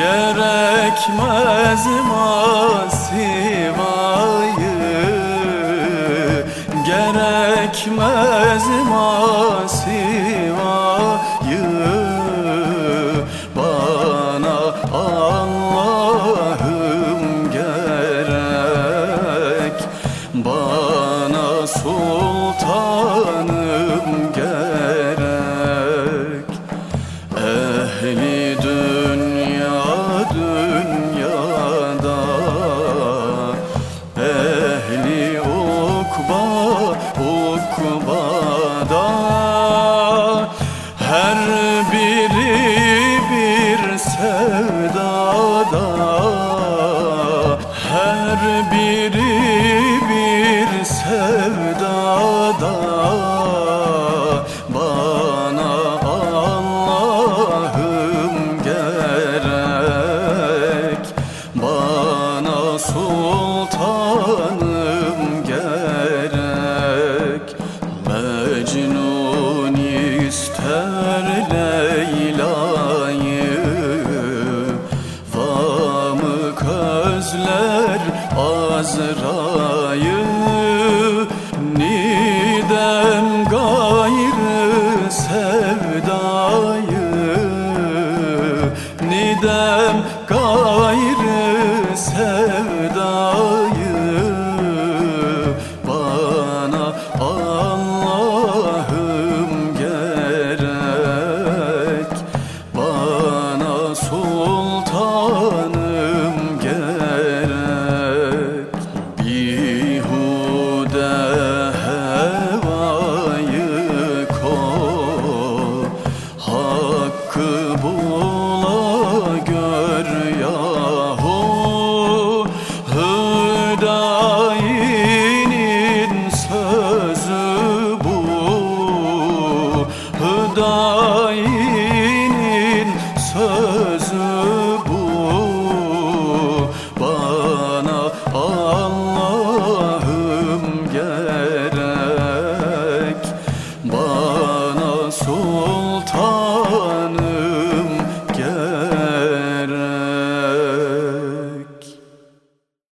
Gerekmez masivayı Gerekmez masivayı Bana Allah'ım gerek. Bana sultanım gerek. Ehli ukbada Her biri bir sevdada Her biri Leyla'yı Vamık özler Azra'yı sözü bu bana al.